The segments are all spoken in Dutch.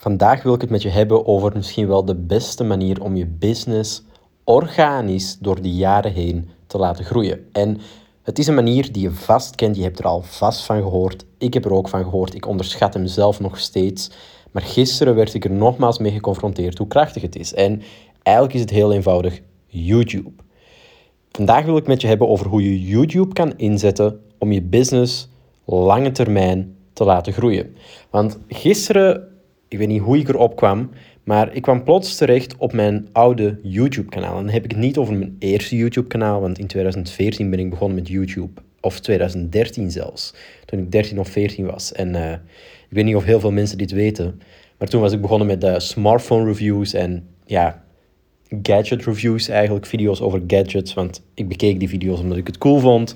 Vandaag wil ik het met je hebben over misschien wel de beste manier om je business organisch door de jaren heen te laten groeien. En het is een manier die je vast kent, je hebt er al vast van gehoord. Ik heb er ook van gehoord, ik onderschat hem zelf nog steeds. Maar gisteren werd ik er nogmaals mee geconfronteerd hoe krachtig het is. En eigenlijk is het heel eenvoudig YouTube. Vandaag wil ik met je hebben over hoe je YouTube kan inzetten om je business lange termijn te laten groeien. Want gisteren ik weet niet hoe ik erop kwam, maar ik kwam plots terecht op mijn oude YouTube-kanaal. En dan heb ik het niet over mijn eerste YouTube-kanaal, want in 2014 ben ik begonnen met YouTube. Of 2013 zelfs, toen ik 13 of 14 was. En uh, ik weet niet of heel veel mensen dit weten, maar toen was ik begonnen met de smartphone reviews en ja, gadget reviews eigenlijk, video's over gadgets. Want ik bekeek die video's omdat ik het cool vond.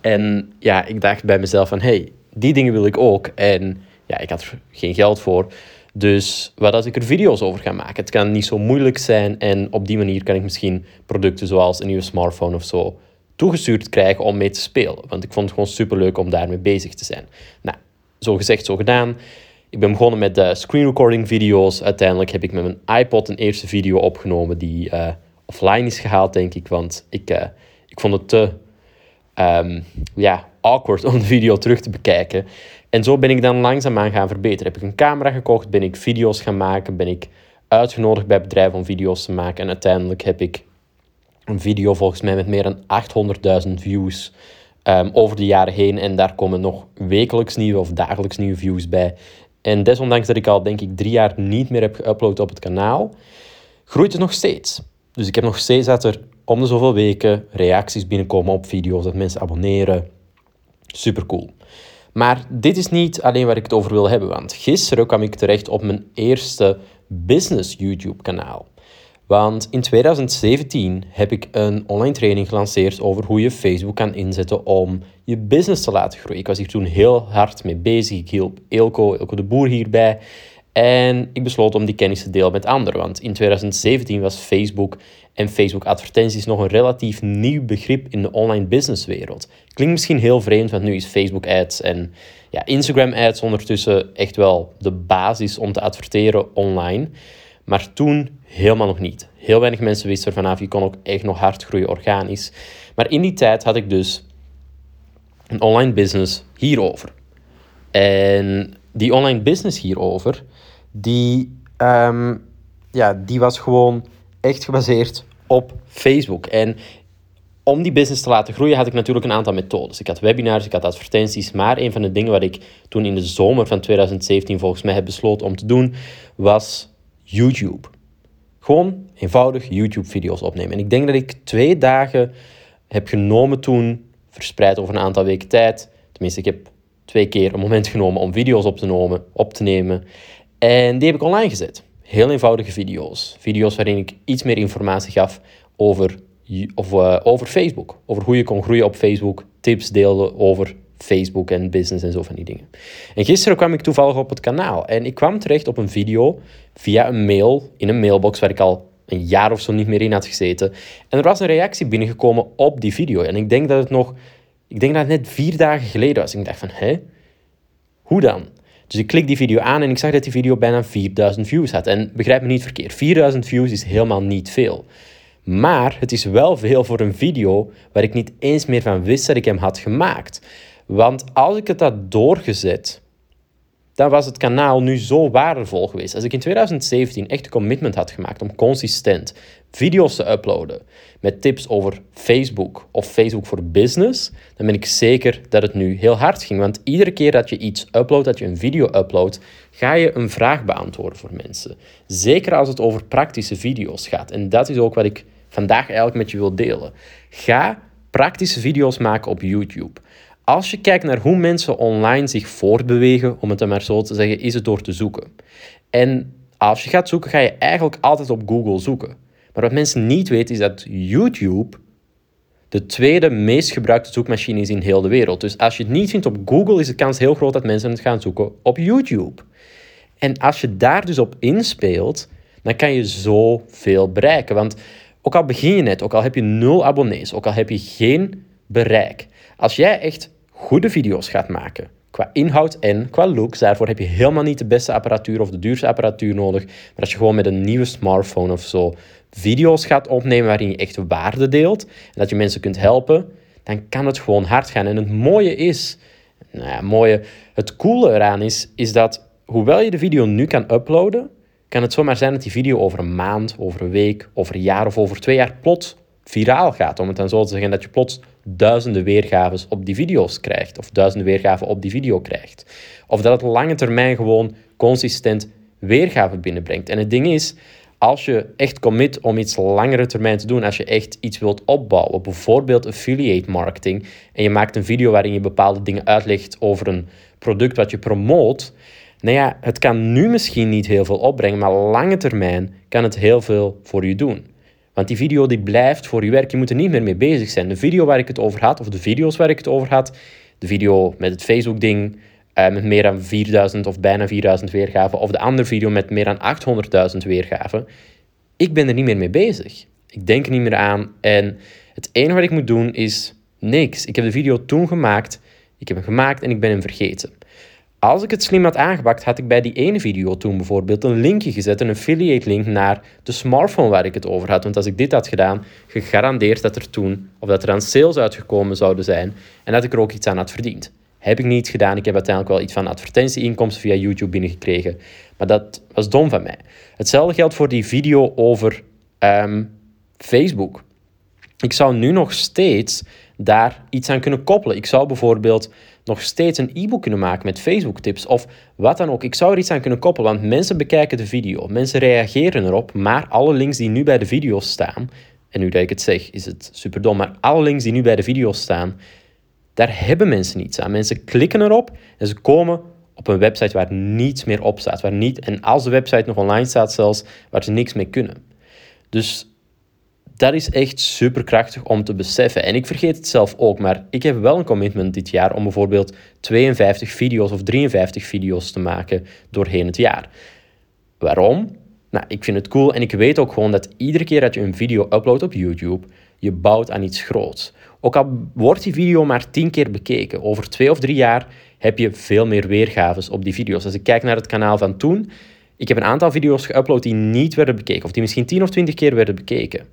En ja, ik dacht bij mezelf van, hey, die dingen wil ik ook. En ja, ik had er geen geld voor. Dus wat als ik er video's over ga maken? Het kan niet zo moeilijk zijn en op die manier kan ik misschien producten zoals een nieuwe smartphone of zo toegestuurd krijgen om mee te spelen. Want ik vond het gewoon super leuk om daarmee bezig te zijn. Nou, zo gezegd, zo gedaan. Ik ben begonnen met de screen recording video's. Uiteindelijk heb ik met mijn iPod een eerste video opgenomen die uh, offline is gehaald, denk ik. Want ik, uh, ik vond het te um, ja, awkward om de video terug te bekijken. En zo ben ik dan langzaamaan gaan verbeteren. Heb ik een camera gekocht, ben ik video's gaan maken, ben ik uitgenodigd bij bedrijven om video's te maken. En uiteindelijk heb ik een video volgens mij met meer dan 800.000 views um, over de jaren heen. En daar komen nog wekelijks nieuwe of dagelijks nieuwe views bij. En desondanks dat ik al denk ik drie jaar niet meer heb geüpload op het kanaal, groeit het nog steeds. Dus ik heb nog steeds dat er om de zoveel weken reacties binnenkomen op video's, dat mensen abonneren. Super cool. Maar dit is niet alleen waar ik het over wil hebben, want gisteren kwam ik terecht op mijn eerste business YouTube-kanaal. Want in 2017 heb ik een online training gelanceerd over hoe je Facebook kan inzetten om je business te laten groeien. Ik was hier toen heel hard mee bezig. Ik hielp Ilko, Ilko de Boer hierbij. En ik besloot om die kennis te delen met anderen. Want in 2017 was Facebook en Facebook advertenties nog een relatief nieuw begrip in de online businesswereld. Klinkt misschien heel vreemd, want nu is Facebook ads en ja, Instagram ads ondertussen echt wel de basis om te adverteren online. Maar toen helemaal nog niet. Heel weinig mensen wisten ervan af. Je kon ook echt nog hard groeien organisch. Maar in die tijd had ik dus een online business hierover. En die online business hierover, die, um, ja, die was gewoon echt gebaseerd op Facebook. En om die business te laten groeien had ik natuurlijk een aantal methodes. Ik had webinars, ik had advertenties, maar een van de dingen wat ik toen in de zomer van 2017 volgens mij heb besloten om te doen, was YouTube. Gewoon eenvoudig YouTube-video's opnemen. En ik denk dat ik twee dagen heb genomen toen, verspreid over een aantal weken tijd. Tenminste, ik heb twee keer een moment genomen om video's op te, op te nemen. En die heb ik online gezet. Heel eenvoudige video's. Video's waarin ik iets meer informatie gaf over, of, uh, over Facebook. Over hoe je kon groeien op Facebook. Tips deelde over Facebook en business en zo van die dingen. En gisteren kwam ik toevallig op het kanaal. En ik kwam terecht op een video via een mail. In een mailbox waar ik al een jaar of zo niet meer in had gezeten. En er was een reactie binnengekomen op die video. En ik denk dat het nog... Ik denk dat het net vier dagen geleden was. Ik dacht van, hé? Hoe dan? Dus ik klik die video aan en ik zag dat die video bijna 4000 views had. En begrijp me niet verkeerd, 4000 views is helemaal niet veel. Maar het is wel veel voor een video waar ik niet eens meer van wist dat ik hem had gemaakt. Want als ik het had doorgezet dan was het kanaal nu zo waardevol geweest. Als ik in 2017 echt een commitment had gemaakt om consistent video's te uploaden met tips over Facebook of Facebook voor Business, dan ben ik zeker dat het nu heel hard ging. Want iedere keer dat je iets uploadt, dat je een video uploadt, ga je een vraag beantwoorden voor mensen. Zeker als het over praktische video's gaat. En dat is ook wat ik vandaag eigenlijk met je wil delen. Ga praktische video's maken op YouTube. Als je kijkt naar hoe mensen online zich voortbewegen, om het maar zo te zeggen, is het door te zoeken. En als je gaat zoeken, ga je eigenlijk altijd op Google zoeken. Maar wat mensen niet weten is dat YouTube de tweede meest gebruikte zoekmachine is in heel de wereld. Dus als je het niet vindt op Google, is de kans heel groot dat mensen het gaan zoeken op YouTube. En als je daar dus op inspeelt, dan kan je zoveel bereiken. Want ook al begin je net, ook al heb je nul abonnees, ook al heb je geen bereik, als jij echt goede video's gaat maken, qua inhoud en qua looks. Daarvoor heb je helemaal niet de beste apparatuur of de duurste apparatuur nodig. Maar als je gewoon met een nieuwe smartphone of zo video's gaat opnemen waarin je echt waarde deelt en dat je mensen kunt helpen, dan kan het gewoon hard gaan. En het mooie is, nou mooie, het coole eraan is, is dat hoewel je de video nu kan uploaden, kan het zomaar zijn dat die video over een maand, over een week, over een jaar of over twee jaar plots viraal gaat. Om het dan zo te zeggen dat je plots duizenden weergaves op die video's krijgt. Of duizenden weergaven op die video krijgt. Of dat het lange termijn gewoon consistent weergaven binnenbrengt. En het ding is, als je echt commit om iets langere termijn te doen, als je echt iets wilt opbouwen, bijvoorbeeld affiliate marketing, en je maakt een video waarin je bepaalde dingen uitlegt over een product wat je promoot, nou ja, het kan nu misschien niet heel veel opbrengen, maar lange termijn kan het heel veel voor je doen. Want die video die blijft voor je werk. Je moet er niet meer mee bezig zijn. De video waar ik het over had, of de video's waar ik het over had, de video met het Facebook-ding uh, met meer dan 4000 of bijna 4000 weergaven, of de andere video met meer dan 800.000 weergaven. Ik ben er niet meer mee bezig. Ik denk er niet meer aan. En het enige wat ik moet doen is niks. Ik heb de video toen gemaakt. Ik heb hem gemaakt en ik ben hem vergeten. Als ik het slim had aangepakt, had ik bij die ene video toen bijvoorbeeld een linkje gezet, een affiliate link naar de smartphone waar ik het over had. Want als ik dit had gedaan, gegarandeerd dat er toen, of dat er aan sales uitgekomen zouden zijn en dat ik er ook iets aan had verdiend. Heb ik niet gedaan. Ik heb uiteindelijk wel iets van advertentieinkomsten via YouTube binnengekregen. Maar dat was dom van mij. Hetzelfde geldt voor die video over um, Facebook. Ik zou nu nog steeds daar iets aan kunnen koppelen. Ik zou bijvoorbeeld nog steeds een e-book kunnen maken met Facebook tips of wat dan ook. Ik zou er iets aan kunnen koppelen, want mensen bekijken de video, mensen reageren erop, maar alle links die nu bij de video staan, en nu dat ik het zeg, is het superdom, maar alle links die nu bij de video staan, daar hebben mensen niets aan. Mensen klikken erop en ze komen op een website waar niets meer op staat, waar niet, en als de website nog online staat zelfs, waar ze niks mee kunnen. Dus dat is echt superkrachtig om te beseffen. En ik vergeet het zelf ook, maar ik heb wel een commitment dit jaar om bijvoorbeeld 52 video's of 53 video's te maken doorheen het jaar. Waarom? Nou, ik vind het cool en ik weet ook gewoon dat iedere keer dat je een video uploadt op YouTube, je bouwt aan iets groots. Ook al wordt die video maar 10 keer bekeken, over twee of drie jaar heb je veel meer weergaves op die video's. Als ik kijk naar het kanaal van toen, ik heb een aantal video's geüpload die niet werden bekeken, of die misschien 10 of 20 keer werden bekeken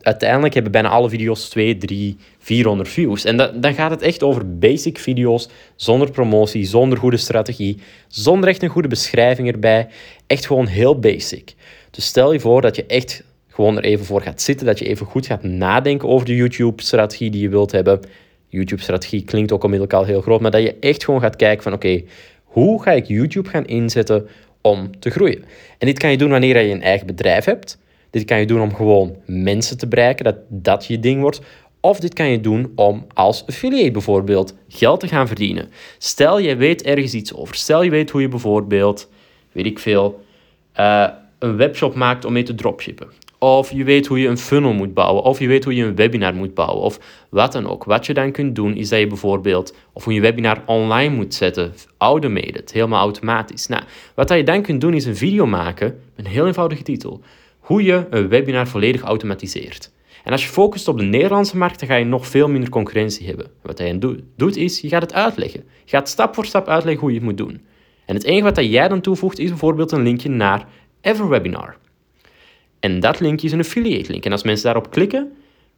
uiteindelijk hebben bijna alle video's 2, 3, 400 views. En dan gaat het echt over basic video's, zonder promotie, zonder goede strategie, zonder echt een goede beschrijving erbij. Echt gewoon heel basic. Dus stel je voor dat je echt gewoon er even voor gaat zitten, dat je even goed gaat nadenken over de YouTube-strategie die je wilt hebben. YouTube-strategie klinkt ook onmiddellijk al heel groot, maar dat je echt gewoon gaat kijken van oké, hoe ga ik YouTube gaan inzetten om te groeien? En dit kan je doen wanneer je een eigen bedrijf hebt. Dit kan je doen om gewoon mensen te bereiken, dat dat je ding wordt. Of dit kan je doen om als affiliate bijvoorbeeld geld te gaan verdienen. Stel je weet ergens iets over. Stel je weet hoe je bijvoorbeeld, weet ik veel, uh, een webshop maakt om mee te dropshippen. Of je weet hoe je een funnel moet bouwen. Of je weet hoe je een webinar moet bouwen. Of wat dan ook. Wat je dan kunt doen is dat je bijvoorbeeld... Of hoe je webinar online moet zetten. Automated. Helemaal automatisch. Nou, wat je dan kunt doen is een video maken. Met een heel eenvoudige titel hoe je een webinar volledig automatiseert. En als je focust op de Nederlandse markt, dan ga je nog veel minder concurrentie hebben. Wat hij doet is, je gaat het uitleggen. Je gaat stap voor stap uitleggen hoe je het moet doen. En het enige wat jij dan toevoegt, is bijvoorbeeld een linkje naar Everwebinar. En dat linkje is een affiliate link. En als mensen daarop klikken,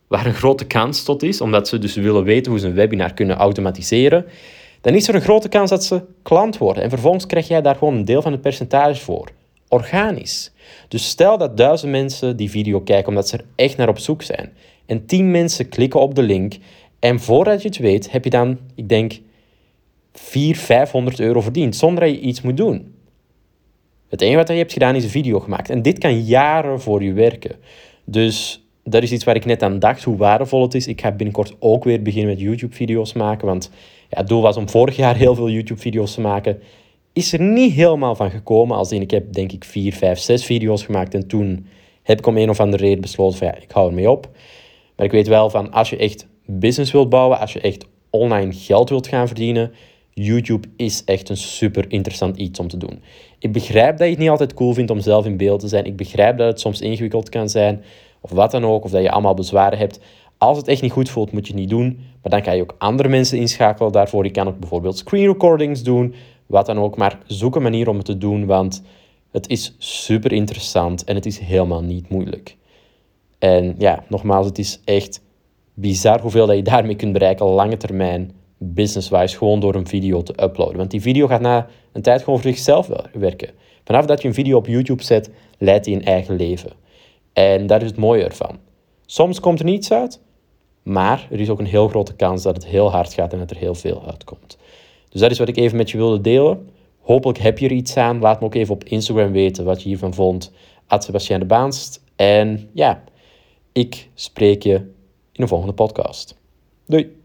waar een grote kans tot is, omdat ze dus willen weten hoe ze een webinar kunnen automatiseren, dan is er een grote kans dat ze klant worden. En vervolgens krijg jij daar gewoon een deel van het percentage voor organisch. Dus stel dat duizend mensen die video kijken omdat ze er echt naar op zoek zijn. En tien mensen klikken op de link. En voordat je het weet, heb je dan, ik denk, 400, 500 euro verdiend. Zonder dat je iets moet doen. Het enige wat je hebt gedaan is een video gemaakt. En dit kan jaren voor je werken. Dus dat is iets waar ik net aan dacht, hoe waardevol het is. Ik ga binnenkort ook weer beginnen met YouTube-video's maken. Want ja, het doel was om vorig jaar heel veel YouTube-video's te maken is er niet helemaal van gekomen. Als in, ik heb denk ik vier, vijf, zes video's gemaakt. En toen heb ik om een of andere reden besloten van ja, ik hou ermee op. Maar ik weet wel van als je echt business wilt bouwen, als je echt online geld wilt gaan verdienen, YouTube is echt een super interessant iets om te doen. Ik begrijp dat je het niet altijd cool vindt om zelf in beeld te zijn. Ik begrijp dat het soms ingewikkeld kan zijn, of wat dan ook, of dat je allemaal bezwaren hebt. Als het echt niet goed voelt, moet je het niet doen. Maar dan kan je ook andere mensen inschakelen daarvoor. Kan ook bijvoorbeeld screen recordings doen. Wat dan ook. Maar zoek een manier om het te doen. Want het is super interessant en het is helemaal niet moeilijk. En ja, nogmaals, het is echt bizar hoeveel dat je daarmee kunt bereiken lange termijn, business-wise, gewoon door een video te uploaden. Want die video gaat na een tijd gewoon voor zichzelf werken. Vanaf dat je een video op YouTube zet, leidt hij een eigen leven. En dat is het mooie ervan. Soms komt er niets uit, maar er is ook een heel grote kans dat het heel hard gaat en dat er heel veel uitkomt. Dus dat is wat ik even met je wilde delen. Hopelijk heb je er iets aan. Laat me ook even op Instagram weten wat je hiervan vond. Ad Sebastian de Baanst. En ja, ik spreek je in een volgende podcast. Doei!